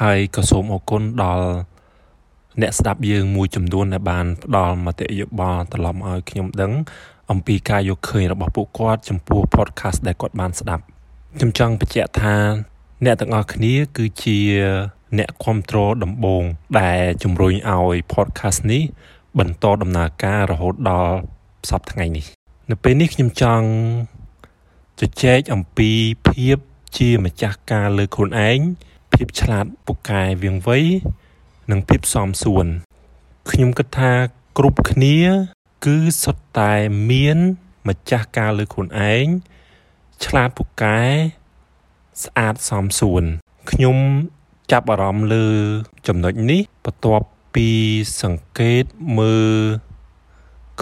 ហើយក៏សូមអរគុណដល់អ្នកស្ដាប់យើងមួយចំនួនដែលបានផ្ដល់មតិយោបល់ត្រឡប់មកឲ្យខ្ញុំដឹង អំពីការយកឃើញរបស់ពួកគាត់ចំពោះ podcast ដែលគាត់បានស្ដាប់ខ្ញុំចង់បញ្ជាក់ថា អ្នកទាំងអស់គ្នាគឺជា អ្នកគ្រប់គ្រងដំបូងដែលជំរុញឲ្យ podcast នេះ បន្តដំណើរការរហូតដល់សប្តាហ៍ថ្ងៃនេះ នៅពេលនេះខ្ញុំចង់ជជែកអំពីភាពជាម្ចាស់ការលើខ្លួនឯង ភាពឆ្លាតពូកែវៀងវៃនិងភាពសមសួនខ្ញុំគិតថាគ្រប់គ្នា គឺសុទ្ធតែមាន ម្ចាស់ការលើខ្លួនឯងឆ្លាតពូកែស្អាតសមសួនខ្ញុំចាប់អារម្មណ៍លើចំណុចនេះបន្ទាប់ពីសង្កេតមើល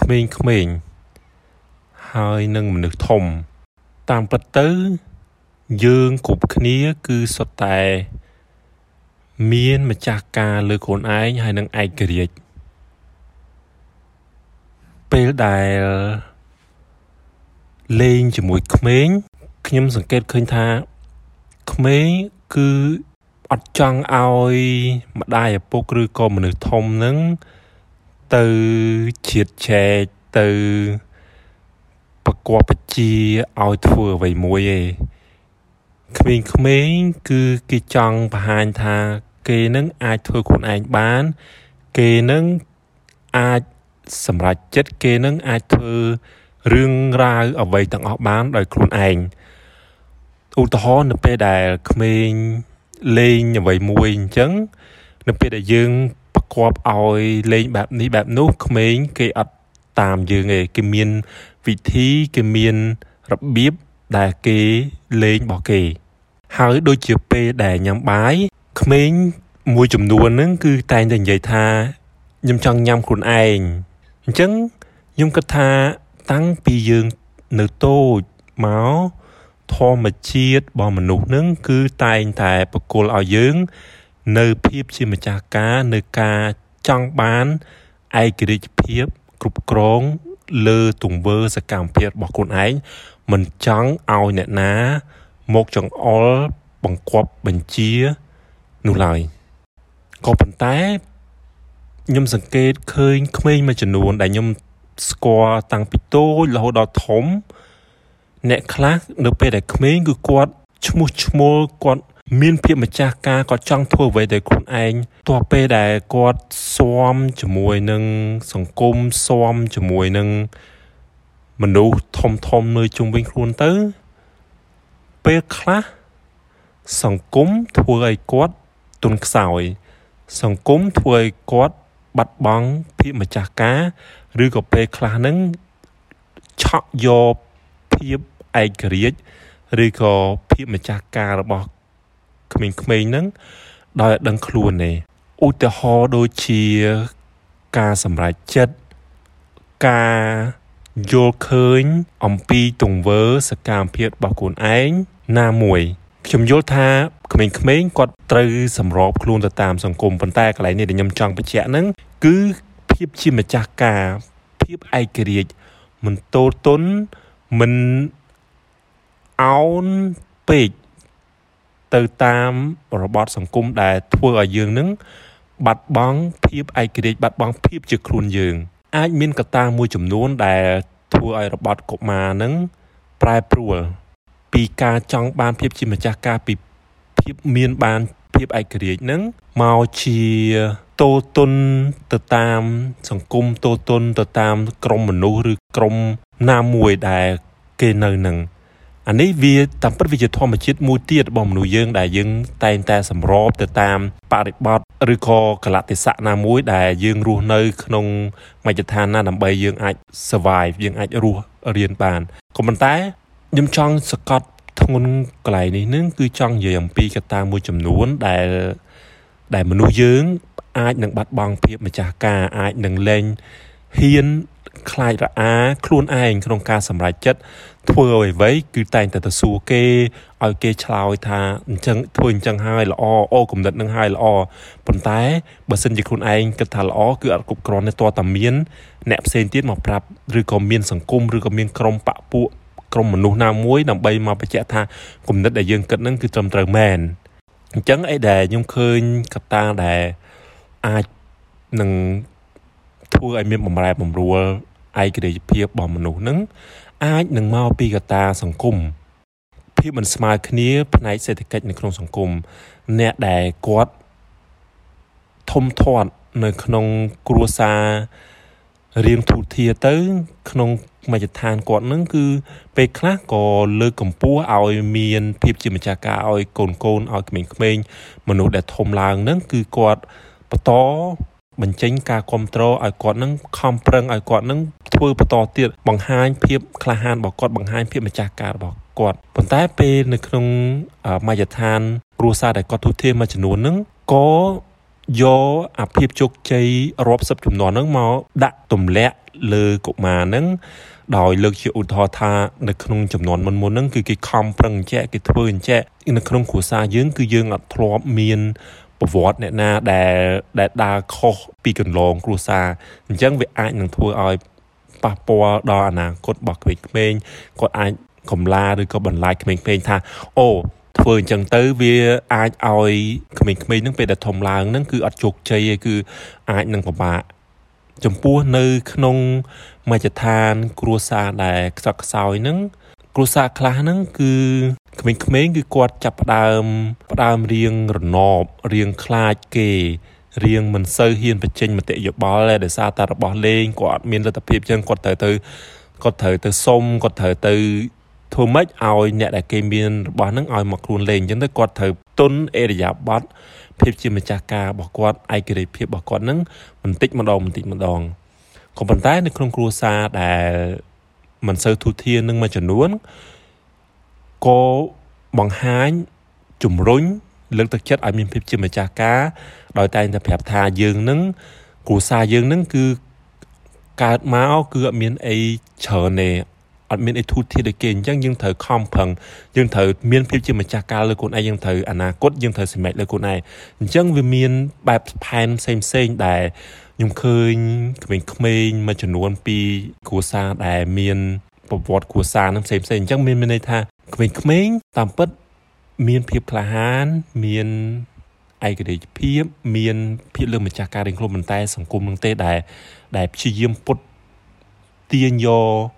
ក្មេងៗហើយនឹងមនុស្សធំ តាមពិតទៅ យើងគ្រប់គ្នាគឺសុទ្ធតែ មានម្ចាស់ការលើខ្លួនឯងហើយនឹងឯករាជ្យពេលដែលលេងជាមួយក្មេងខ្ញុំសង្កេតឃើញថាក្មេងគឺអត់ចង់ឲ្យម្ដាយឪពុកឬក៏មនុស្សធំនឹងទៅជាតិចែកទៅប្រកបបជាឲ្យធ្វើអ្វីមួយឯងក្មេងៗគឺគេចង់បង្ហាញថា គេនឹងអាចធ្វើខ្លួនឯងបាន គេនឹងអាចសម្រេចចិត្តគេនឹងអាចធ្វើរឿងរ៉ាវអ្វីទាំងអស់បានដោយខ្លួនឯងឧទាហរណ៍នៅពេលដែលក្មេងលេងអ្វីមួយអញ្ចឹងនៅពេលដែលយើងប្រកបឲ្យលេងបែបនេះបែបនោះក្មេងគេអត់តាមយើងទេគេមានវិធីគេមានរបៀបដែលគេលេងរបស់គេ ហើយដូចជាពេលដែលញ៉ាំបាយ ក្មេងមួយចំនួនហ្នឹងគឺតែងតែនិយាយថាខ្ញុំចង់ញ៉ាំខ្លួនឯងអញ្ចឹងខ្ញុំគិតថាតាំងពីយើងនៅតូចមកធម្មជាតិរបស់មនុស្សនឹងគឺតែងតែបកគលឲ្យយើង នៅភាពជាម្ចាស់ការនៅការចង់បានឯករាជ្យភាពគ្រប់គ្រងលើទង្វើសកម្មភាពរបស់ខ្លួនឯងមិនចង់ឲ្យអ្នកណា មកចង្អុលបង្គាប់បញ្ជា នោះឡើយក៏ប៉ុន្តែខ្ញុំសង្កេតឃើញក្មេងមួយចំនួន ដែលខ្ញុំស្គាល់តាំងពីតូចរហូតដល់ធំ អ្នកខ្លះនៅពេលដែលក្មេងគឺគាត់ឈ្មោះឈ្មោលគាត់មានភាពម្ចាស់ការគាត់ចង់ធ្វើអ្វីដោយខ្លួនឯងទោះពេលដែលគាត់ស៊ាំជាមួយនឹងសង្គមស៊ាំជាមួយនឹងមនុស្សធំធំនៅជុំវិញខ្លួនទៅ ពេលខ្លះសង្គមធ្វើឲ្យគាត់ ទន់ខ្សោយ សង្គមធ្វើឲ្យគាត់បាត់បង់ភាពម្ចាស់ការឬក៏ពេលខ្លះហ្នឹងឆក់យកភាពឯករាជ្យឬក៏ភាពម្ចាស់ការរបស់ក្មេងៗហ្នឹងដោយអត់ដឹងខ្លួនទេឧទាហរណ៍ដូចជាការសម្រេចចិត្តការយល់ឃើញអំពីទង្វើសកម្មភាពរបស់ខ្លួនឯងណាមួយខ្ញុំយល់ថា ក្មេងៗគាត់ត្រូវសម្របខ្លួនទៅតាមសង្គមប៉ុន្តែកន្លែងនេះដែលខ្ញុំចង់បញ្ជាក់ហ្នឹងគឺភាពជាម្ចាស់ការភាពឯករាជ្យមិនតូលទុនមិនអោនពេកទៅតាមរបបសង្គមដែលធ្វើឲ្យយើងនឹងបាត់បង់ភាពឯករាជ្យបាត់បង់ភាពជាខ្លួនយើង អាចមានកត្តាមួយចំនួនដែលធ្វើឲ្យរបបកុមារនឹងប្រែប្រួលពីការចង់បានភាពជាម្ចាស់ការពី ភាពមានបានភាពឯករាជ្យនឹងមកជាតូទុនទៅតាម សង្គមតូទុនទៅតាមក្រុមមនុស្សឬក្រុមណាមួយដែលគេនៅនឹងអានេះវាតាមពិតវាជាធម្មជាតិមួយទៀតរបស់មនុស្សយើងដែលយើងតែងតែសម្របទៅតាមបរិបទឬក៏កលៈទេសៈណាមួយដែលយើងរស់នៅ ក្នុងមជ្ឈដ្ឋានណាដើម្បីយើងអាច survive យើងអាចរស់រៀនបានក៏ប៉ុន្តែខ្ញុំចង់សកត់ ធ្ងន់កន្លែងនេះនឹងគឺចង់និយាយអំពីកត្តាមួយចំនួនដែលដែលមនុស្សយើង អាចនឹងបាត់បង់ភាពម្ចាស់ការអាចនឹងលែងហ៊ានខ្លាចរអាខ្លួនឯងក្នុងការសម្រេចចិត្តធ្វើអ្វីៗគឺតែងតែទៅសួរគេឲ្យគេឆ្លើយថាអញ្ចឹងធ្វើអញ្ចឹងហើយល្អអូគំនិតនឹងហើយល្អប៉ុន្តែបើសិនជាខ្លួនឯងគិតថាល្អគឺអត់គ្រប់គ្រាន់ទេតើតាមាន អ្នកផ្សេងទៀតមកប្រាប់ឬក៏មានសង្គមឬក៏មានក្រុមបពពួក ក្រុមមនុស្សណាមួយដើម្បីមកបញ្ជាក់ថាគំនិតដែលយើងគិតហ្នឹងគឺត្រឹមត្រូវមែនអញ្ចឹងអីដែលខ្ញុំឃើញកត្តាដែលអាចនឹងធ្វើឲ្យមានបំរែបំរួលឯករាជ្យភាពរបស់មនុស្សនឹងអាចនឹងមកពីកត្តាសង្គមភាពមិនស្មើគ្នាផ្នែកសេដ្ឋកិច្ចនៅក្នុងសង្គមអ្នកដែលគាត់ធំធាត់នៅក្នុងគ្រួសារ រៀងទូធាទៅ ក្នុងមជ្ឈដ្ឋានគាត់នឹងគឺពេលខ្លះក៏លើកកម្ពស់ឲ្យមានភាពជាម្ចាស់ការឲ្យកូនកូនឲ្យក្មេងៗមនុស្សដែលធំឡើងនឹងគឺគាត់បន្តបញ្ចេញការគ្រប់គ្រងឲ្យគាត់នឹងខំប្រឹងឲ្យគាត់នឹងធ្វើបន្តទៀតបង្ហាញភាពក្លាហានរបស់គាត់បង្ហាញភាពម្ចាស់ការរបស់គាត់ប៉ុន្តែពេលនៅក្នុងមជ្ឈដ្ឋានគ្រួសារដែលគាត់ទូទាមួយចំនួនហ្នឹងក៏ យកអាភាពជោគជ័យរាប់សិបចំនួនហ្នឹងមកដាក់ទម្លាក់លើកុមារហ្នឹងដោយលើកជាឧទាហរណ៍ថានៅក្នុងចំនួនមុនមុនហ្នឹងគឺគេខំប្រឹងអញ្ចឹងគេធ្វើអញ្ចឹងនៅក្នុងគ្រួសារយើងគឺយើងអត់ធ្លាប់មានប្រវត្តិអ្នកណាដែលដែលដើរខុសពីកន្លងគ្រួសារអញ្ចឹងវាអាចនឹងធ្វើឲ្យប៉ះពាល់ដល់អនាគតរបស់ក្មេងៗគាត់អាចកំឡាឬក៏បន្លាយក្មេងៗថាអូ ធ្វើអញ្ចឹងទៅវាអាចឲ្យក្មេងៗនឹងពេលដែលធំឡើងនឹងគឺអត់ជោគជ័យឯគឺអាចនឹងពិបាកចំពោះនៅក្នុងមជ្ឈដ្ឋាន គ្រួសារដែលខ្សត់ខ្សោយនឹងគ្រួសារខ្លះហ្នឹងគឺក្មេងៗគឺគាត់ចាប់ផ្ដើមផ្ដើមរៀងរណបរៀងខ្លាចគេរៀងមិនសូវហ៊ានបញ្ចេញមតិយោបល់ទេដោយសារតែរបស់លេងគាត់អត់មានលទ្ធភាពចឹងគាត់ត្រូវទៅគាត់ត្រូវទៅសុំគាត់ត្រូវទៅ ធ្វើម៉េចឲ្យអ្នកដែលគេមានរបស់ហ្នឹងឲ្យមកខ្លួនលេងអញ្ចឹងទៅគាត់ត្រូវទុនអេរិយាប័ត្រភាពជាម្ចាស់ការរបស់គាត់ឯករាជ្យភាពរបស់គាត់ហ្នឹងបន្តិចម្ដងបន្តិចម្ដងក៏ប៉ុន្តែនៅក្នុងគ្រួសារដែលមិនសូវទូធាននឹងមួយចំនួនក៏បង្ហាញជំរុញលើកទឹកចិត្តឲ្យមានភាពជាម្ចាស់ការដោយតែងតែប្រាប់ថាយើងនឹងគ្រួសារយើងនឹងគឺកើតមកគឺអត់មានអីច្រើនទេ អត់មានអីធូរធារដូចគេអញ្ចឹងយើងត្រូវខំប្រឹងយើងត្រូវមានភាពជាម្ចាស់ការលើខ្លួនឯងយើងត្រូវអនាគតយើងត្រូវសម្រេចលើខ្លួនឯងអញ្ចឹងវាមានបែបផែនផ្សេងផ្សេងដែលខ្ញុំឃើញក្មេងៗមួយចំនួនពីគ្រួសារដែលមានប្រវត្តិគ្រួសារនឹងផ្សេងផ្សេងអញ្ចឹងមានមានន័យថាក្មេងៗតាមពិតមានភាពក្លាហានមានឯករាជ្យភាពមានភាពលើម្ចាស់ការរៀងខ្លួនប៉ុន្តែសង្គមនឹងទេដែលដែលព្យាយាមពុតទាញយក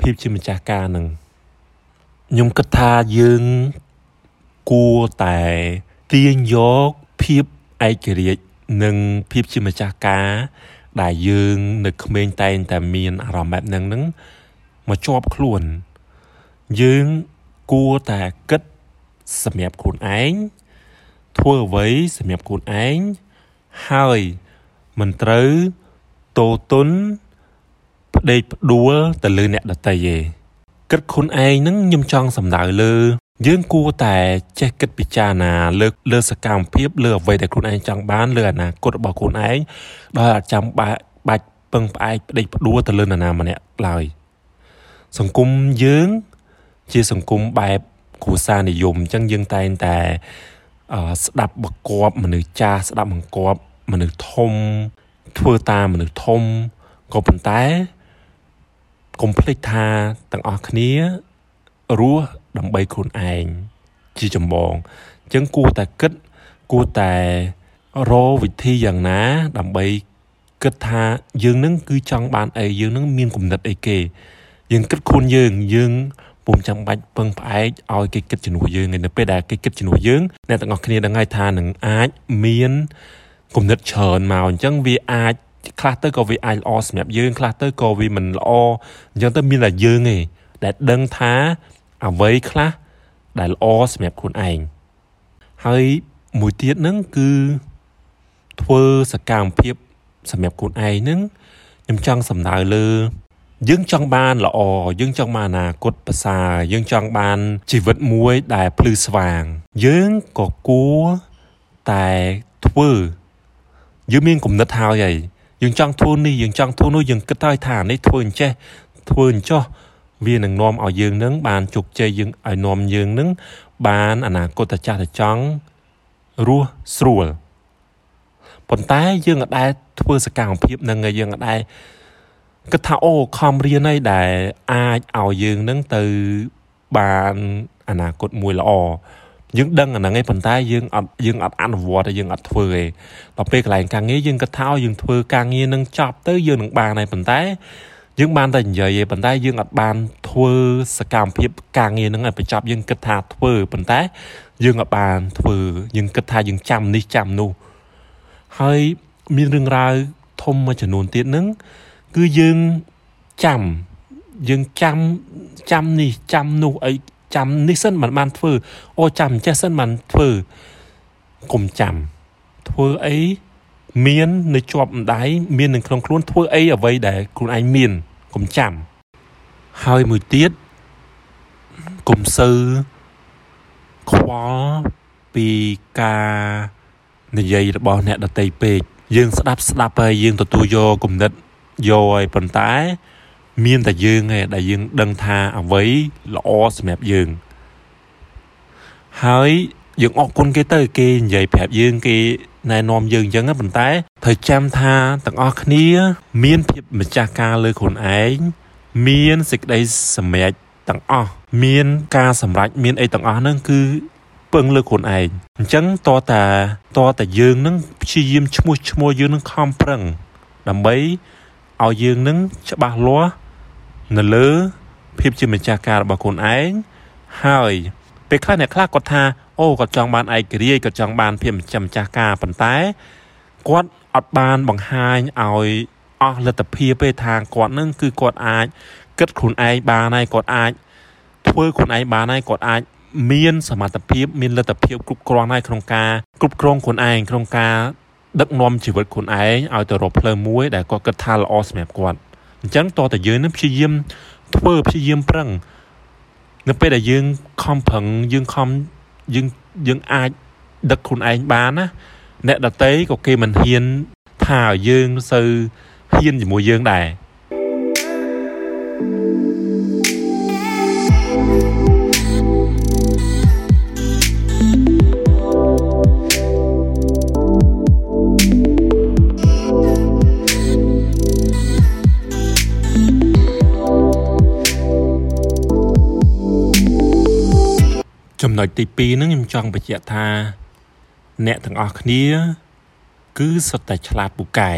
ភាពជាម្ចាស់ការនឹងខ្ញុំគិតថាយើងគួរតែទាញយកភាពឯករាជ្យនិងភាពជាម្ចាស់ការ ដែលយើងនៅក្មេងតែងតែមានអារម្មណ៍បែបហ្នឹងនឹងមកជាប់ខ្លួន យើងគួរតែគិតសម្រាប់ខ្លួនឯងធ្វើអ្វីសម្រាប់ខ្លួនឯងហើយមិនត្រូវតូទុន ផ្ដេកផ្ដួលទៅលើអ្នកដទៃទេគិតខ្លួនឯងនឹងខ្ញុំចង់សំដៅលើ យើងគួរតែចេះគិតពិចារណាលើលើសកម្មភាពលើអ្វីដែលខ្លួនឯងចង់បានលើអនាគតរបស់ខ្លួនឯងដោយអត់ចាំបាច់ពឹងផ្អែកផ្ដេកផ្ដួលទៅលើនរណាម្នាក់ឡើយសង្គមយើងជាសង្គមបែបគ្រួសារនិយមអញ្ចឹងយើងតែងតែស្ដាប់បកបមនុស្សចាស់ស្ដាប់បង្គាប់មនុស្សធំធ្វើតាមមនុស្សធំក៏ប៉ុន្តែ កុំភ្លេចថាទាំងអស់គ្នារស់ដើម្បីខ្លួនឯងជាចម្បងអញ្ចឹងគួរតែគិតគួរតែរកវិធីយ៉ាងណា ដើម្បីគិតថាយើងនឹងគឺចង់បានអីយើងនឹងមានគំនិតអីគេ យើងគិតខ្លួនយើងយើងពុំចាំបាច់ពឹងផ្អែកឲ្យគេគិតជំនួសយើងឯនៅពេលដែលគេគិតជំនួសយើងអ្នកទាំងអស់គ្នាដឹងហើយថានឹងអាចមានគំនិតច្រើនមកអញ្ចឹងវាអាច ខ្លះទៅក៏វាអាចល្អសម្រាប់យើងខ្លះទៅក៏វាមិនល្អអញ្ចឹងទៅមានតែយើងឯងដែលដឹងថាអ្វីខ្លះដែលល្អសម្រាប់ខ្លួនឯងហើយមួយទៀតហ្នឹងគឺធ្វើសកម្មភាពសម្រាប់ខ្លួនឯងហ្នឹងខ្ញុំចង់សំដៅលើ យើងចង់បានល្អយើងចង់បានអនាគតប្រសើរយើងចង់បានជីវិតមួយដែលភ្លឺស្វាង យើងក៏គួរតែធ្វើយើងមានគំនិតហើយហើយ យើងចង់ធ្វើនេះយើងចង់ធ្វើនោះយើងគិតហើយថានេះធ្វើអញ្ចេះធ្វើអញ្ចោះវានឹងនាំឲ្យយើងនឹងបានជោគជ័យយើងឲ្យនាំយើងនឹងបានអនាគតចាស់ទៅចង់រស់ស្រួលប៉ុន្តែយើងអត់ដែលធ្វើសកម្មភាពនឹងយើងអត់ដែលគិតថាអូខំរៀនអីដែលអាចឲ្យយើងនឹងទៅបានអនាគតមួយល្អ យើងដឹងអាហ្នឹងឯងប៉ុន្តែយើងអត់យើងអត់អនុវត្តយើងអត់ធ្វើឯងដល់ពេលកន្លែងការងារយើងគិតថាយើងធ្វើការងារនឹងចប់ទៅយើងនឹងបានហើយប៉ុន្តែយើងបានតែនិយាយឯងប៉ុន្តែយើងអត់បានធ្វើសកម្មភាពការងារនឹងឲ្យបញ្ចប់យើងគិតថាធ្វើប៉ុន្តែយើងអត់បានធ្វើយើងគិតថាយើងចាំនេះចាំនោះហើយមានរឿងរ៉ាវធំមួយចំនួនទៀតនឹងគឺយើងចាំយើងចាំចាំនេះចាំនោះអី ចាំនេះសិនមិនបានធ្វើអូចាំចេះសិនបានធ្វើកុំចាំធ្វើអីមាននៅជាប់ម្ដាយមាននៅក្នុងខ្លួនធ្វើអីអ្វីដែលខ្លួនឯងមានកុំចាំហើយមួយទៀតកុំសើខ្វល់ពីការនិយាយរបស់អ្នកដតីពេកយើងស្ដាប់ស្ដាប់ហើយយើងទទួលយកគំនិតយកហើយប៉ុន្តែ មានតែយើងឯងដែលយើងដឹងថាអ្វីល្អសម្រាប់យើងហើយយើងអរគុណគេទៅគេនិយាយប្រាប់យើងគេណែនាំយើងអញ្ចឹងប៉ុន្តែត្រូវចាំថាទាំងអស់គ្នា មានភាពម្ចាស់ការលើខ្លួនឯងមានសេចក្តីសម្រេចទាំងអស់មានការសម្រេចមានអីទាំងអស់ហ្នឹងគឺពឹងលើខ្លួនឯងអញ្ចឹងតតាតតាយើងនឹងព្យាយាមឈ្មោះឈ្មោះយើងនឹងខំប្រឹងដើម្បីឲ្យយើងនឹងច្បាស់លាស់ នៅលើ ភាពជាម្ចាស់ការរបស់ខ្លួនឯងហើយពេលខ្លះអ្នកខ្លះគាត់ថាអូគាត់ចង់បានឯករាជ្យគាត់ចង់បានភាពម្ចាស់ម្ចាស់ការប៉ុន្តែគាត់អត់បានបង្ហាញឲ្យអស់លទ្ធភាពទេថាគាត់នឹងគឺគាត់អាចគិតខ្លួនឯងបានហើយគាត់អាចធ្វើខ្លួនឯងបានហើយគាត់អាចមានសមត្ថភាពមានលទ្ធភាពគ្រប់គ្រាន់ហើយក្នុងការគ្រប់គ្រងខ្លួនឯងក្នុងការដឹកនាំជីវិតខ្លួនឯងឲ្យទៅរកផ្លូវមួយដែលគាត់គិតថាល្អសម្រាប់គាត់ អញ្ចឹងតើតើយើងនឹងព្យាយាមធ្វើព្យាយាមប្រឹងនៅពេលដែលយើងខំប្រឹងយើងខំយើងយើងអាចដឹកខ្លួនឯងបានណាអ្នកដតីក៏គេមិនហ៊ានថាឲ្យយើងសូវហ៊ានជាមួយយើងដែរ ចំណុចទី2ហ្នឹងខ្ញុំចង់បញ្ជាក់ថា អ្នកទាំងអស់គ្នា គឺសុទ្ធតែឆ្លាតពូកែ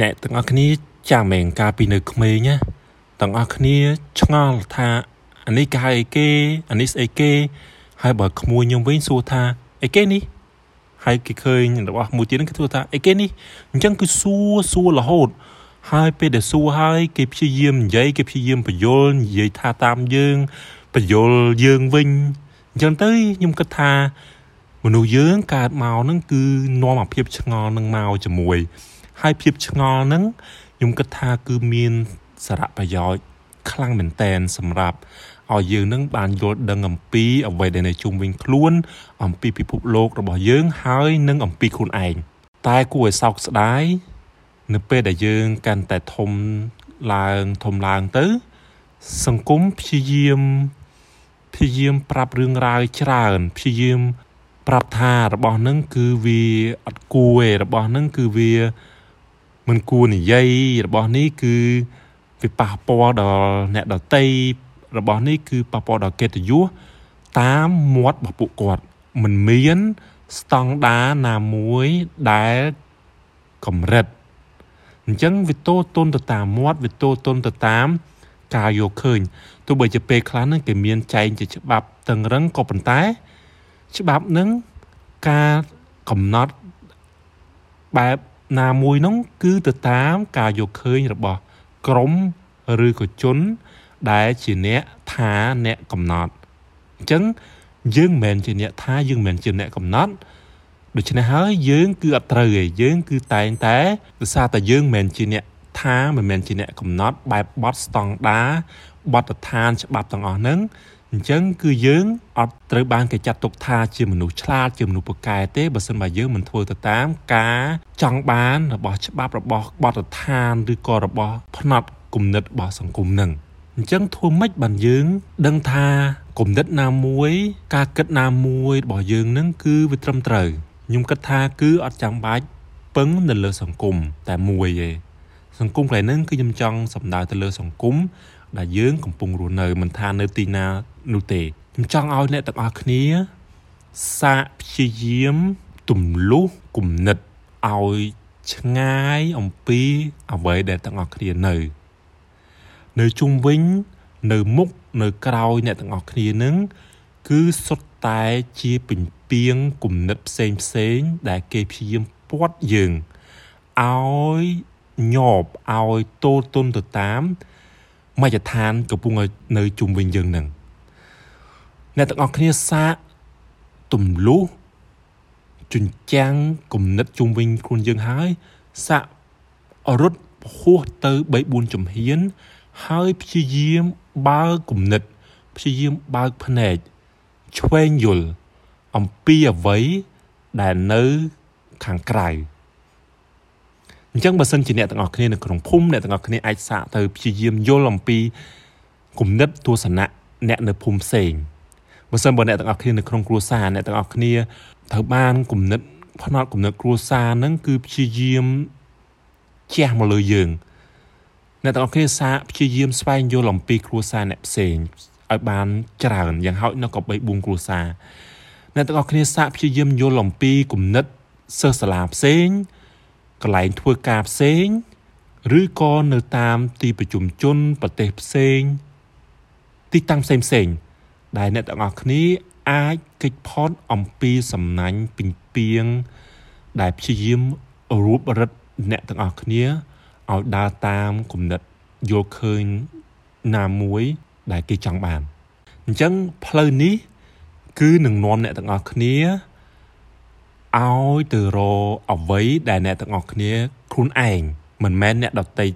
អ្នកទាំងអស់គ្នាចាំមែនកាលពីនៅក្មេងណាទាំងអស់គ្នាឆ្ងល់ថាអានេះគេហៅអីគេអានេះស្អីគេហើយបើក្មួយខ្ញុំវិញសួរថាអីគេនេះហើយគេឃើញរបស់មួយទៀតហ្នឹងគេសួរថាអីគេនេះអញ្ចឹងគឺសួរសួររហូត ហើយពេលដែលសួរហើយគេព្យាយាមនិយាយគេព្យាយាមបញ្យលនិយាយថាតាមយើងបញ្យលយើងវិញ អញ្ចឹងទៅខ្ញុំគិតថាមនុស្សយើងកើតមកហ្នឹងគឺនាំអាភាពឆ្ងល់នឹងមកជាមួយហើយភាពឆ្ងល់ហ្នឹងខ្ញុំគិតថាគឺមានសារៈប្រយោជន៍ខ្លាំងមែនតែនសម្រាប់ឲ្យយើងនឹងបានយល់ដឹងអំពីអ្វីដែលនៅជុំវិញខ្លួន អំពីពិភពលោករបស់យើងហើយនឹងអំពីខ្លួនឯងតែគួរឲ្យសោកស្ដាយនៅពេលដែលយើងកាន់តែធំឡើងធំឡើងទៅ សង្គមព្យាយាម ព្យាយាមប្រាប់រឿងរ៉ាវច្រើនព្យាយាមប្រាប់ថារបស់នឹងគឺវាអត់គួរទេរបស់នឹងគឺវាមិនគួរនិយាយរបស់នេះគឺវាប៉ះពាល់ដល់អ្នកដតីរបស់នេះគឺប៉ះពាល់ដល់កិត្តិយសតាមមាត់របស់ពួកគាត់មិនមានស្តង់ដារណាមួយដែលកម្រិតអញ្ចឹងវាតូតុនទៅតាមមាត់វាតូតុនទៅតាមការយកឃើញ ទោះបីជាពេលខ្លះហ្នឹងគេមានចែងជាច្បាប់តឹងរឹងក៏ប៉ុន្តែ ច្បាប់ហ្នឹងការកំណត់បែបណាមួយនោះគឺទៅតាមការយកឃើញរបស់ក្រមឬក៏ជន ដែលជាអ្នកថាអ្នកកំណត់អញ្ចឹងយើងមិនមែនជាអ្នកថាយើងមិនមែនជាអ្នកកំណត់ដូច្នេះហើយយើងគឺអត់ត្រូវទេយើងគឺតែងតែដោយសារតែយើងមិនមែនជាអ្នកថាមិនមែនជាអ្នកកំណត់បែបបត់ស្តង់ដារ បទដ្ឋានច្បាប់ទាំងអស់ហ្នឹងអអញ្ចឹងគឺយើងអត់ត្រូវបានគេចាត់ទុកថាជាមនុស្សឆ្លាតជាមនុស្សពូកែទេបើសិនបើយើងមិនធ្វើទៅតាមការចង់បានរបស់ច្បាប់របស់បទដ្ឋានឬក៏របស់ផ្នត់គំនិតរបស់សង្គមនឹងអញ្ចឹងធ្វើម៉េចបានយើង ដឹងថាគំនិតណាមួយ ការគិតណាមួយរបស់យើងនឹងគឺវាត្រឹមត្រូវខ្ញុំគិតថាគឺអត់ចាំបាច់ពឹងនៅលើសង្គមតែមួយទេសង្គមកន្លែងហ្នឹងគឺខ្ញុំចង់សំដៅទៅលើសង្គម ដែលយើងកំពុងរស់នៅមិនថានៅទីណានោះទេខ្ញុំចង់ឲ្យអ្នកទាំងអស់គ្នាសាកព្យាយាមទម្លុះគំនិតឲ្យឆ្ងាយអំពីអ្វីដែលទាំងអស់គ្នានៅ នៅជុំវិញនៅមុខនៅក្រោយអ្នកទាំងអស់គ្នានឹងគឺសុទ្ធតែជាពញ្ពាងគំនិតផ្សេងផ្សេងដែលគេព្យាយាមពាត់យើងឲ្យញប់ឲ្យតូលទុនទៅតាម មជ្ឈដ្ឋានកំពុងនៅជុំវិញយើងនឹងអ្នកទាំងអស់គ្នាសាកទម្លុះជញ្ចាំងគំនិតជុំវិញខ្លួនយើងហើយសាករត់ហួសទៅ3 4ជំហាន ហើយព្យាយាមបើគំនិតព្យាយាមបើកភ្នែកឆ្វេងយល់អំពីអ្វីដែលនៅខាងក្រៅ អញ្ចឹងបើសិនជាអ្នកទាំងអស់គ្នានៅក្នុងភូមិអ្នកទាំងអស់គ្នាអាចសាកទៅព្យាយាមយល់អំពីគំនិតទស្សនៈអ្នកនៅភូមិផ្សេងបើសិនបើអ្នកទាំងអស់គ្នានៅក្នុងគ្រួសារអ្នកទាំងអស់គ្នាត្រូវបានគំនិតផ្នត់គំនិតគ្រួសារហ្នឹងគឺព្យាយាមជះមកលើយើងអ្នកទាំងអស់គ្នាសាកព្យាយាមស្វែងយល់អំពីគ្រួសារអ្នកផ្សេងឲ្យបានច្រើនយ៉ាងហោចនៅក៏3 4គ្រួសារអ្នកទាំងអស់គ្នាសាកព្យាយាមយល់អំពីគំនិតសិស្សសាលាផ្សេង កន្លែងធ្វើការផ្សេង ឬក៏នៅតាមទីប្រជុំជនប្រទេសផ្សេង ទីតាំងផ្សេងផ្សេង ដែលអ្នកទាំងអស់គ្នាអាចគេចផុតអំពីសំណាញ់ពីងពីងដែលព្យាយាមរួបរឹតអ្នកទាំងអស់គ្នាឲ្យដើរតាមគំនិតយល់ឃើញណាមួយដែលគេចង់បានអញ្ចឹងផ្លូវនេះ គឺនឹងនាំអ្នកទាំងអស់គ្នា ឲ្យទៅរកអ្វីដែលអ្នកទាំងអស់គ្នាខ្លួនឯងមិនមែនអ្នកដតី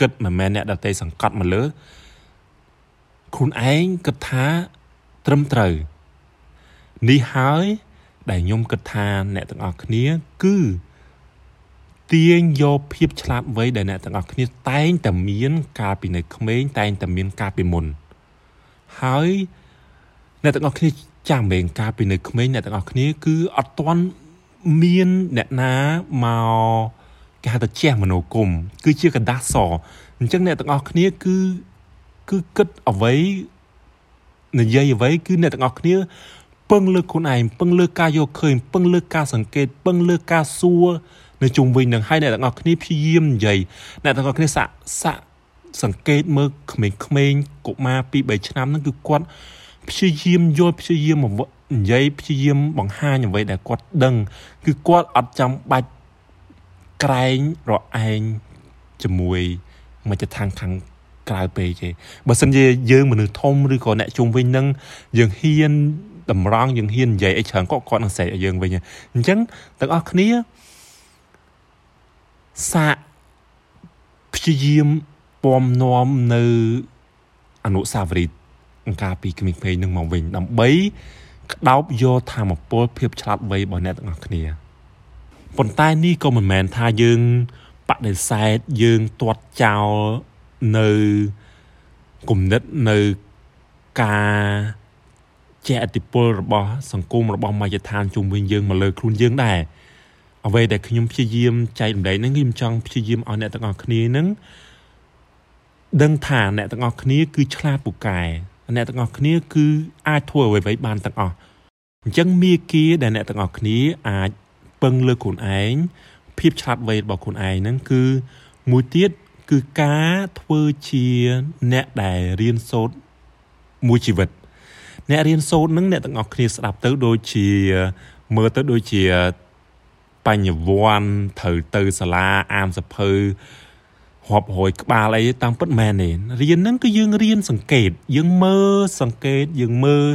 គិតមិនមែនអ្នកដតីសង្កត់មកលើខ្លួនឯងគិតថាត្រឹមត្រូវនេះហើយដែលខ្ញុំគិតថាអ្នកទាំងអស់គ្នាគឺទាញយកភាពឆ្លាតវៃដែលអ្នកទាំងអស់គ្នាតែងតែមានកាលពីនៅក្មេងតែងតែមានកាលពីមុនហើយអ្នកទាំងអស់គ្នា ចាមែងកាលពីនៅក្មេងអ្នកទាំងអស់គ្នាគឺអត់ទាន់មានអ្នកណាមកគេហៅថាជះមនោគមគឺជាកដាសអញ្ចឹងអ្នកទាំងអស់គ្នាគឺគឺគិតអ្វីនិយាយអ្វីគឺអ្នកទាំងអស់គ្នាពឹងលើខ្លួនឯងពឹងលើការយកឃើញពឹងលើការសង្កេតពឹងលើការសួរនៅជុំវិញនឹងហើយអ្នកទាំងអស់គ្នាព្យាយាមនិយាយអ្នកទាំងអស់គ្នាសាក់សាក់សង្កេតមើលក្មេងៗកុមារ2 3ឆ្នាំហ្នឹងគឺគាត់ ព្យាយាមយល់ព្យាយាមនិយាយព្យាយាមបង្ហាញអ្វីដែលគាត់ដឹង គឺគាត់អត់ចាំបាច់ក្រែងរឯងជាមួយមកចថាខាងក្រៅពេកទេបើសិនជាយើងមនុស្សធំឬក៏អ្នកជុំវិញនឹងយើងហ៊ានតម្រង់យើងហ៊ាននិយាយអីច្រើនក៏គាត់នឹងស្រែកឲ្យយើងវិញអញ្ចឹងទាំងអស់គ្នាសាកព្យាយាមពំនាំនៅអនុសាវរីយ៍អង្ការពីក្មេងៗនឹងមកវិញដើម្បីក្តោបយកធម៌ពលភាពឆ្លាតវៃរបស់អ្នកទាំងអស់គ្នាប៉ុន្តែនេះក៏មិនមែនថាយើងបដិសេធយើងទាត់ចោលនៅគំនិតនៅការចេះអតិពលរបស់សង្គមរបស់មជ្ឈដ្ឋានជុំវិញយើងមកលើខ្លួនយើងដែរអ្វីដែលខ្ញុំព្យាយាមចែករំលែកហ្នឹងខ្ញុំចង់ព្យាយាមឲ្យអ្នកទាំងអស់គ្នាហ្នឹងដឹងថាអ្នកទាំងអស់គ្នាគឺឆ្លាតពូកែ អ្នកទាំងអស់គ្នាគឺអាចធ្វើអ្វីៗបានទាំងអស់អញ្ចឹងមាគ៌ាដែលអ្នកទាំងអស់គ្នាអាចពឹងលើខ្លួនឯងភាពឆ្លាតវៃរបស់ខ្លួនឯងហ្នឹងគឺមួយទៀតគឺការធ្វើជាអ្នកដែលរៀនសូត្រមួយជីវិត អ្នករៀនសូត្រហ្នឹងអ្នកទាំងអស់គ្នាស្ដាប់ទៅដូចជាមើលទៅដូចជាបញ្ញវន្តត្រូវទៅសាលាអានសភៅ រាប់រយក្បាលអីតាមពិតមែនទេរៀនហ្នឹងគឺយើងរៀនសង្កេត យើងមើលសង្កេតយើងមើល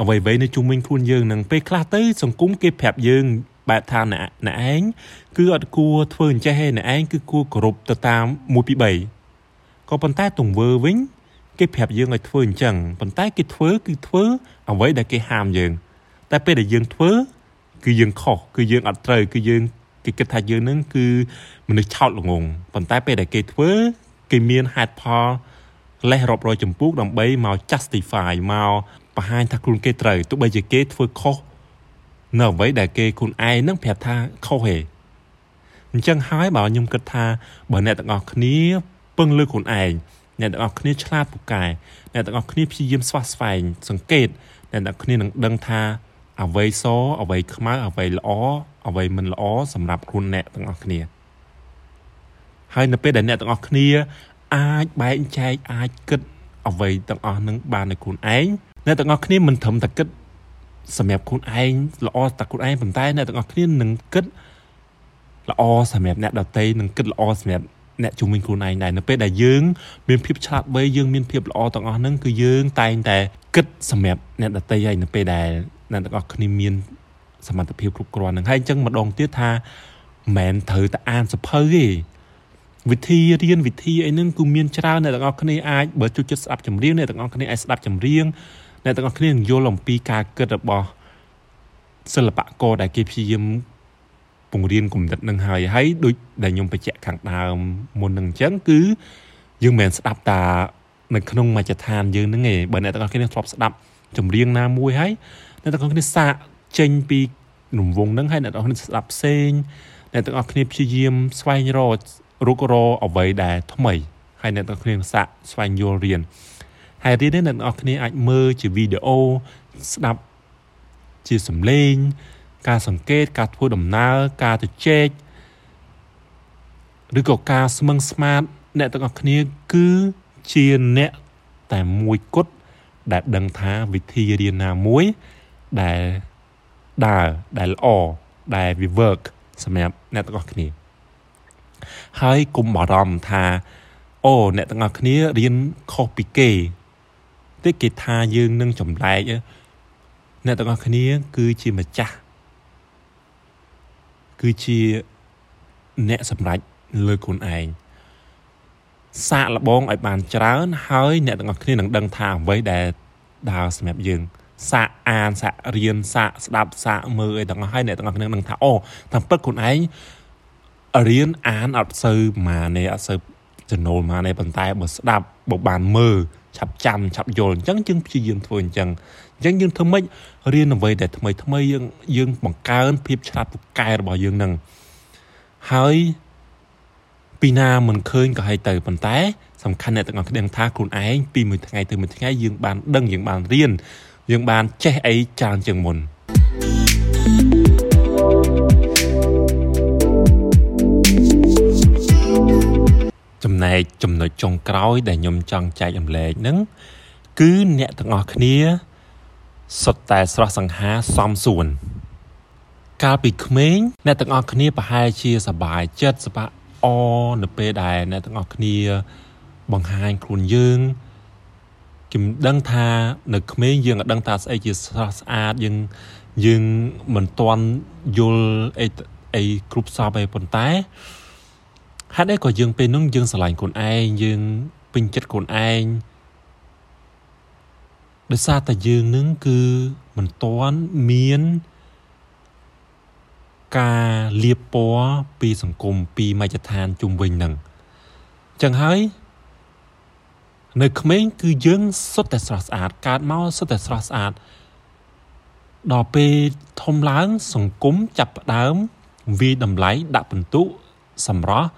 អ្វីៗនៅជុំវិញខ្លួនយើងនឹងពេលខ្លះទៅ សង្គមគេប្រាប់យើងបែបថាអ្នកអ្នកឯងគឺអត់គួរធ្វើអញ្ចេះទេអ្នកឯងគឺគួរគោរពទៅតាម1 2 3ក៏ប៉ុន្តែទង្វើវិញគេប្រាប់យើងឲ្យធ្វើអញ្ចឹងប៉ុន្តែគេធ្វើគឺធ្វើអ្វីដែលគេហាមយើង តែពេលដែលយើងធ្វើ គឺយើងខុសគឺយើងអត់ត្រូវគឺយើង គេគិតថាយើងនឹងគឺមនុស្សឆោតល្ងងប៉ុន្តែពេលដែលគេធ្វើគេមានហេតុផលលេះរាប់រយចម្ពោះដើម្បីមក justify មកបង្ហាញថាខ្លួនគេត្រូវទោះបីជាគេធ្វើខុសនៅអ្វីដែលគេខ្លួនឯងនឹងប្រាប់ថាខុសហេអញ្ចឹងហើយបើខ្ញុំគិតថាបើអ្នកទាំងអស់គ្នាពឹងលើខ្លួនឯងអ្នកទាំងអស់គ្នាឆ្លាតពូកែអ្នកទាំងអស់គ្នាព្យាយាមស្វះស្វែងសង្កេតអ្នកទាំងគ្នានឹងដឹងថាអ្វីសអ្វីខ្មៅអ្វីល្អ អ្វីមិនល្អសម្រាប់ខ្លួនអ្នកទាំងអស់គ្នាហើយនៅពេលដែលអ្នកទាំងអស់គ្នា អាចបែងចែកអាចគិតអ្វីទាំងអស់នឹងបាននៅខ្លួនឯងអ្នកទាំងអស់គ្នាមិនត្រឹមតែគិតសម្រាប់ខ្លួនឯងល្អតែខ្លួនឯងប៉ុន្តែអ្នកទាំងអស់គ្នានឹងគិតល្អសម្រាប់អ្នកដទៃនឹងគិតល្អសម្រាប់អ្នកជំនាញខ្លួនឯងដែរនៅពេលដែលយើងមានភាពឆ្លាតវៃយើងមានភាពល្អទាំងអស់ហ្នឹងគឺយើងតែងតែគិតសម្រាប់អ្នកដទៃហើយនៅពេលដែលអ្នកទាំងអស់គ្នាមាន សមត្ថភាពគ្រប់គ្រាន់ហ្នឹងហើយអញ្ចឹងម្ដងទៀតថាមិនមែនត្រូវតែអានសភៅទេវិធីរៀនវិធីអីហ្នឹងគឺមានច្រើនអ្នកទាំងអស់គ្នាអាចបើជួយចិត្តស្ដាប់ចម្រៀងអ្នកទាំងអស់គ្នាអាចស្ដាប់ចម្រៀងអ្នកទាំងអស់គ្នានឹងយល់អំពីការគិតរបស់សិល្បករដែលគេព្យាយាមពង្រៀនគំនិតនឹងហើយហើយដូចដែលខ្ញុំបញ្ជាក់ខាងដើមមុននឹងអញ្ចឹងគឺយើងមិនមែនស្ដាប់តានៅក្នុងមជ្ឈដ្ឋានយើងហ្នឹងឯងបើអ្នកទាំងអស់គ្នាធ្លាប់ស្ដាប់ចម្រៀងណាមួយហើយអ្នកទាំងអស់គ្នាសាក ចេញពីរង្វង់ហ្នឹងហើយអ្នកទាំងអស់គ្នាស្ដាប់ផ្សេងអ្នកទាំងអស់គ្នាព្យាយាមស្វែងរករុករអ្វីដែលថ្មីហើយអ្នកទាំងគ្នាសាកស្វែងយល់រៀនហើយរៀននេះអ្នកទាំងអស់គ្នាអាចមើលជាវីដេអូស្ដាប់ជាសំឡេង ការសង្កេតការធ្វើដំណើរការទៅជែកឬក៏ការស្មឹងស្មាតអ្នកទាំងអស់គ្នាគឺជាអ្នកតែមួយគត់ដែលដឹងថាវិធីរៀនណាមួយដែល ដើរដែលល្អដែលវា work សម្រាប់អ្នកទាំងអស់គ្នាហើយគុំបារម្ភថាអូអ្នកទាំងអស់គ្នារៀនខុសពីគេតែគេថាយើងនឹងចម្លែកអ្នកទាំងអស់គ្នា គឺជាម្ចាស់គឺជាអ្នកសម្រេចលើខ្លួនឯងសាកល្បងឲ្យបានច្រើនហើយអ្នកទាំងអស់គ្នានឹងដឹងថាអ្វីដែលដើរសម្រាប់យើង សាកអានសាករៀនសាកស្ដាប់សាកមើលអីទាំងអស់ហើយអ្នកទាំងអស់គ្នានឹងថាអូតាមពិតខ្លួនឯងរៀនអានអត់សូវប៉ុន្មានទេអត់សូវចំណូលប៉ុន្មានទេប៉ុន្តែបើស្ដាប់បើបានមើលឆាប់ចាំឆាប់យល់អញ្ចឹងយើងព្យាយាមធ្វើអញ្ចឹងអញ្ចឹងយើងធ្វើម៉េចរៀនអ្វីដែលថ្មីថ្មីយើងយើងបង្កើនភាពឆ្លាតពូកែរបស់យើងនឹងហើយពីណាមិនឃើញក៏ហើយទៅប៉ុន្តែសំខាន់អ្នកទាំងអស់គ្នាថាខ្លួនឯងពីមួយថ្ងៃទៅមួយថ្ងៃយើងបានដឹងយើងបានរៀន យើងបានចេះអីច្រើនជាងមុន thank you ចំណែកចំណុចចុងក្រោយដែលខ្ញុំចង់ចែករំលែកហ្នឹងគឺអ្នកទាំងអស់គ្នាសុទ្ធតែស្រស់សង្ហាសំសួន កាលពីក្មេងអ្នកទាំងអស់គ្នាប្រហែលជាសប្បាយចិត្តសប្បាយអនៅពេលដែលអ្នកទាំងអស់គ្នា បង្ហាញខ្លួនយើង ខ្ញុំដឹងថានៅក្មេងយើងក៏ដឹងថាស្អីជាស្រស់ស្អាតយើងយើងមិនទាន់យល់អីអីគ្រប់សពឯប៉ុន្តែហេតុអីក៏យើងពេលនោះយើងស្រឡាញ់ខ្លួនឯងយើងពេញចិត្តខ្លួនឯងដោយសារតែយើងនឹងគឺមិនទាន់មានការលៀបពណ៌ពីសង្គមពីមជ្ឈដ្ឋានជុំវិញនឹងចឹងហើយ នៅក្មេងគឺយើងសុទ្ធតែស្រស់ស្អាតកើតមកសុទ្ធតែស្រស់ស្អាតដល់ពេលធំឡើងសង្គមចាប់ផ្ដើមវាយតម្លៃដាក់ពិន្ទុសម្រស់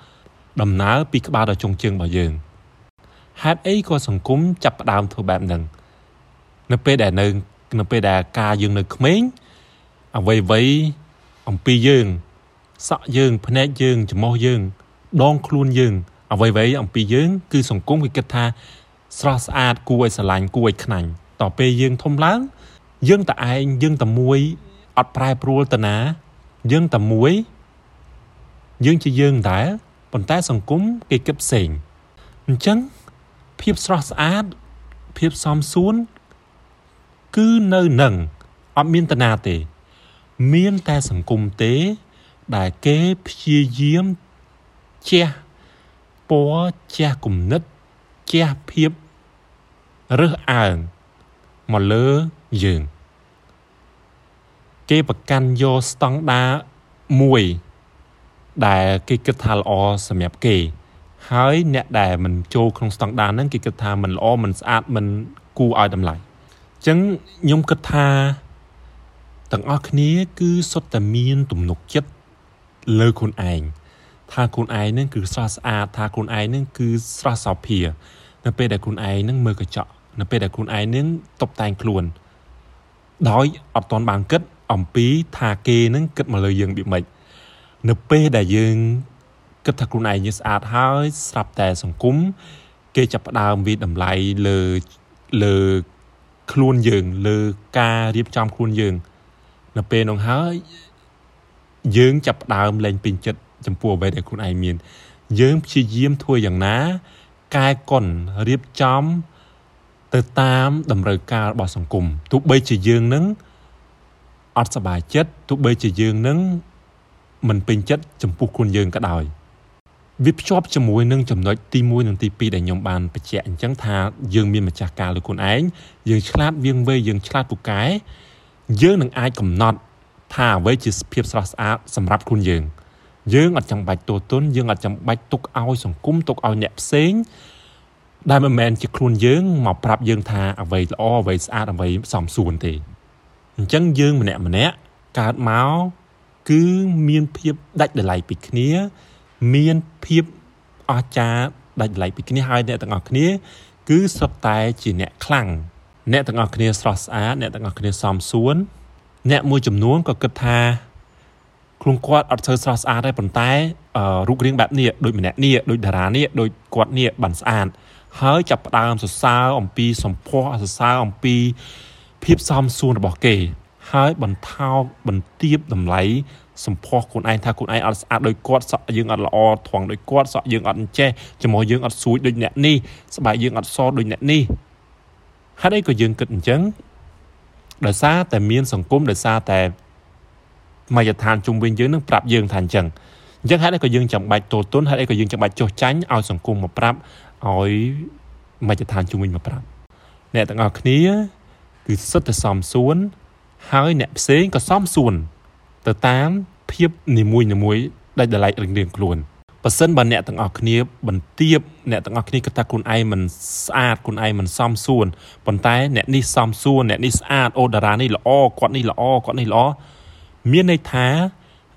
ដំណើរពីក្បាលដល់ចុងជើងរបស់យើងហេតុអីក៏សង្គមចាប់ផ្ដើមធ្វើបែបហ្នឹងនៅពេលដែលនៅនៅពេលដែលការយើងនៅក្មេងអ្វីអ្វីអំពីយើងសក់យើងភ្នែកយើងច្រមុះយើងដងខ្លួនយើងអ្វីអ្វីអំពីយើងគឺសង្គមគេគិតថា ស្រស់ស្អាតគួរឲ្យស្រឡាញ់គួរឲ្យខ្នាញ់តទៅពេលយើងធំឡើង យើងតែឯងយើងតែមួយអត់ប្រែប្រួលទៅណា យើងតែមួយ យើងជាយើងដែរប៉ុន្តែសង្គមគេគិតផ្សេងអញ្ចឹងភាពស្រស់ស្អាតភាពសមសួនគឺនៅនឹងអត់មានតាណាទេ មានតែសង្គមទេ ដែលគេព្យាយាមជះពណ៌ជះគំនិត ជះភាពរើសអើងមកលើយើង គេប្រកាន់យកស្តង់ដាមួយដែលគេគិតថាល្អសម្រាប់គេ ហើយអ្នកដែលមិនចូលក្នុងស្តង់ដាហ្នឹងគេគិតថាមិនល្អមិនស្អាតមិនគួរឲ្យតម្លៃអញ្ចឹងខ្ញុំគិតថាទាំងអស់គ្នាគឺសុទ្ធតែមានទំនុកចិត្តលើខ្លួនឯង ថាខ្លួនឯងនឹងគឺស្រស់ស្អាតថាខ្លួនឯងនឹងគឺស្រស់សោភា នៅពេលដែលខ្លួនឯងនឹងមើលកញ្ចក់នៅពេលដែលខ្លួនឯងនឹងតុបតែងខ្លួន ដោយអត់ទាន់បានគិតអំពីថាគេនឹងគិតមកលើយើងដូចម៉េចនៅពេលដែលយើងគិតថាខ្លួនឯងយើងស្អាតហើយស្រាប់តែសង្គមគេចាប់ផ្ដើមវិតម្លៃលើលើខ្លួនយើងលើការរៀបចំខ្លួនយើង នៅពេលនោះហើយយើងចាប់ផ្ដើមលែងពេញចិត្ត ចំពោះអ្វីដែលខ្លួនឯងមាន យើងព្យាយាមធ្វើយ៉ាងណា កែកុនរៀបចំ ទៅតាមតម្រូវការរបស់សង្គមទោះបីជាយើងនឹងអត់សប្បាយចិត្តទោះបីជាយើងនឹងមិនពេញចិត្តចំពោះខ្លួនយើងក៏ដោយវាភ្ជាប់ជាមួយនឹងចំណុចទី1និងទី2ដែលខ្ញុំបានបញ្ជាក់អញ្ចឹងថាយើងមានម្ចាស់ការលើខ្លួនឯងយើងឆ្លាតវៀងវៃយើងឆ្លាតពូកែយើងនឹងអាចកំណត់ថាអ្វីជាភាពស្រស់ស្អាតសម្រាប់ខ្លួនយើង យើងអត់ចាំបាច់ទោទនយើងអត់ចាំបាច់ទុកឲ្យសង្គមទុកឲ្យអ្នកផ្សេងដែលមិនមែនជាខ្លួនយើងមកប្រាប់យើងថាអ្វីល្អអ្វីស្អាតអ្វីសមសួនទេអញ្ចឹងយើងម្នាក់ម្នាក់កើតមកគឺមានភាពដាច់ដលៃពីគ្នា មានភាពអស្ចារ្យដាច់ដលៃពីគ្នាហើយអ្នកទាំងអស់គ្នា គឺសុទ្ធតែជាអ្នកខ្លាំងអ្នកទាំងអស់គ្នាស្រស់ស្អាតអ្នកទាំងអស់គ្នាសមសួនអ្នកមួយចំនួនក៏គិតថា ខ្លួនគាត់អត់ធ្វើស្រស់ស្អាតទេប៉ុន្តែរូបរាងបែបនេះដូចម្នាក់នេះដូចតារានេះដូចគាត់នេះបានស្អាតហើយចាប់ផ្ដើមសរសើរអំពីសម្ផស្សសរសើរអំពីភាពសមសួនរបស់គេ ហើយបន្ថោកបន្ទាបតម្លៃសម្ផស្សខ្លួនឯងថាខ្លួនឯងអត់ស្អាតដូចគាត់សក់យើងអត់ល្អថងដូចគាត់សក់យើងអត់ចេះចំហយើងអត់ស្រួយដូចអ្នកនេះស្បែកយើងអត់សដូចអ្នកនេះហេតុអីក៏យើងគិតអញ្ចឹងដោយសារតែមានសង្គមដោយសារតែ មជ្ឈដ្ឋានជុំវិញយើងនឹងប្រាប់យើងថាអញ្ចឹងអញ្ចឹងហេតុអីក៏យើងចាំបាច់ទល់ទុនហេតុអីក៏យើងចាំបាច់ចុះចាញ់ឲ្យសង្គមមកប្រាប់ឲ្យមជ្ឈដ្ឋានជុំវិញមកប្រាប់អ្នកទាំងអស់គ្នាគឺសិតតែសំសួនហើយអ្នកផ្សេងក៏សំសួនទៅតាមភាពនីមួយនីមួយដាច់ដライរៀងរៀងខ្លួនប៉ះសិនបើអ្នកទាំងអស់គ្នាបន្ទាបអ្នកទាំងអស់គ្នាគិតថាខ្លួនឯងមិនស្អាតខ្លួនឯងមិនសមសួនប៉ុន្តែអ្នកនេះសមសួនអ្នកនេះស្អាតអូតារានេះល្អគាត់នេះល្អគាត់នេះល្អ មានន័យថា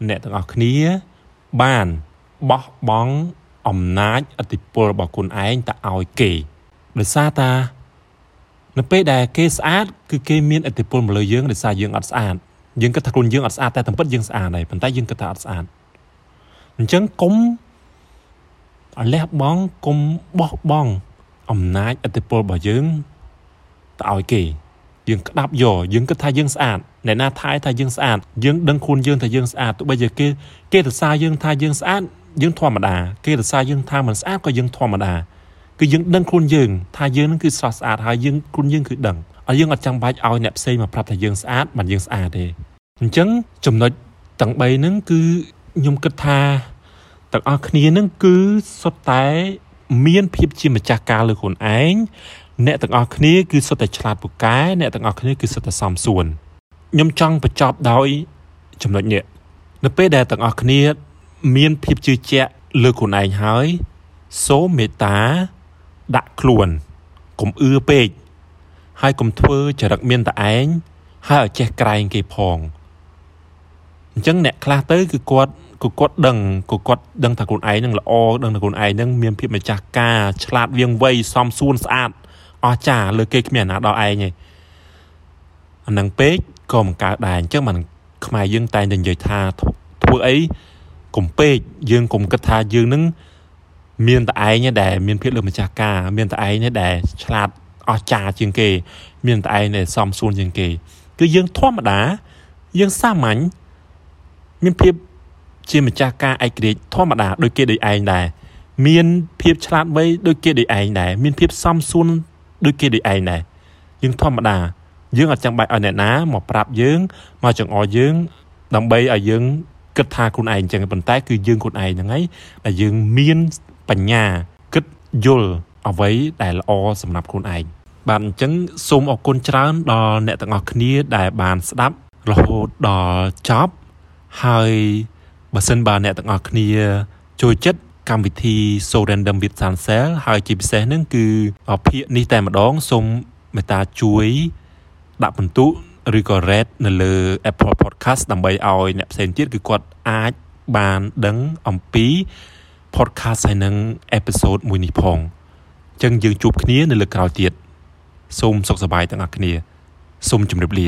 អ្នកទាំងអស់គ្នា បានបោះបង់អំណាចអធិពលរបស់ខ្លួនឯងទៅឲ្យគេដោយសារតានៅពេលដែលគេស្អាតគឺគេមានអធិពលមកលើយើងដោយសារយើងអត់ស្អាតយើងគិតថាខ្លួនយើងអត់ស្អាតតែតាមពិតយើងស្អាតហើយប៉ុន្តែយើងគិតថាអត់ស្អាតអញ្ចឹងកុំឲ្យលះបង់កុំបោះបង់អំណាចអធិពលរបស់យើងទៅឲ្យគេ យើងក្តាប់យកយើងគិតថាយើងស្អាតអ្នកណាថែថាយើងស្អាតយើងដឹងខ្លួនយើងថាយើងស្អាតទោះបីជាគេគេសរសើរយើងថាយើងស្អាតយើងធម្មតាគេសរសើរយើងថាមិនស្អាតក៏យើងធម្មតាគឺយើងដឹងខ្លួនយើងថាយើងនឹងគឺស្រស់ស្អាតហើយយើងខ្លួនយើងគឺដឹងហើយយើងអត់ចាំបាច់ឲ្យអ្នកផ្សេងមកប្រាប់ថាយើងស្អាតមិនយើងស្អាតទេអញ្ចឹងចំណុចទាំង3ហ្នឹងគឺខ្ញុំគិតថាទាំងអស់គ្នានឹងគឺសុទ្ធតែមានភាពជាម្ចាស់ការលើខ្លួនឯង អ្នកទាំងអស់គ្នាគឺសុទ្ធតែឆ្លាតពូកែអ្នកទាំងអស់គ្នាគឺសុទ្ធតែសមសួនខ្ញុំចង់បញ្ចប់ដោយចំណុចនេះនៅពេលដែលទាំងអស់គ្នា មានភាពជឿជាក់លើខ្លួនឯងហើយសូមមេត្តាដាក់ខ្លួនកុំអឿពេកហើយកុំធ្វើចរិតមានតែឯងហើយឲ្យចេះក្រែងគេផងអញ្ចឹងអ្នកខ្លះទៅគឺគាត់គឺគាត់ដឹងគឺគាត់ដឹងថាខ្លួនឯងនឹងល្អដឹងថាខ្លួនឯងនឹងមានភាពម្ចាស់ការឆ្លាតវៀងវៃសមសួនស្អាត អស្ចារ្យលើគេគ្មានអាណាដល់ឯងទេអានឹងពេកក៏មិនកើតដែរអញ្ចឹងមិនខ្មែរយើងតែងតែនិយាយថាធ្វើអីកុំពេកយើងកុំគិតថាយើងនឹងមានតែឯងដែលមានភាពលើម្ចាស់ការមានតែឯងដែលឆ្លាតអស្ចារ្យជាងគេ មានតែឯងដែលសមសួនជាងគេ គឺយើងធម្មតា យើងសាមញ្ញមានភាពជាម្ចាស់ការឯករាជ្យធម្មតាដូចគេដូចឯងដែរមានភាពឆ្លាតវៃដូចគេដូចឯងដែរមានភាពសមសួន ដូចគេដូចឯងដែរយើងធម្មតាយើងអត់ចាំបាច់ឲ្យអ្នកណាមកប្រាប់យើងមកចង្អុលយើង ដើម្បីឲ្យយើងគិតថាខ្លួនឯងអញ្ចឹងប៉ុន្តែគឺយើងខ្លួនឯងហ្នឹងហើយដែលយើងមានបញ្ញាគិតយល់អ្វីដែលល្អសម្រាប់ខ្លួនឯងបាទអញ្ចឹងសូមអរគុណច្រើនដល់អ្នកទាំងអស់គ្នាដែលបានស្ដាប់រហូតដល់ចប់ហើយបើសិនបើអ្នកទាំងអស់គ្នាចូលចិត្ត កម្មវិធី So Random with Sansel ហើយជាពិសេសហ្នឹងគឺភាគនេះតែម្ដងសូមមេត្តាជួយដាក់ពិន្ទុឬក៏ rate នៅលើ Apple Podcast ដើម្បីឲ្យអ្នកផ្សេងទៀតគឺគាត់អាចបានដឹងអំពី podcast ហើយនឹង episode មួយនេះផងអញ្ចឹងយើងជួបគ្នានៅលើក្រោយទៀតសូមសុខសប្បាយទាំងអស់គ្នាសូមជម្រាបលា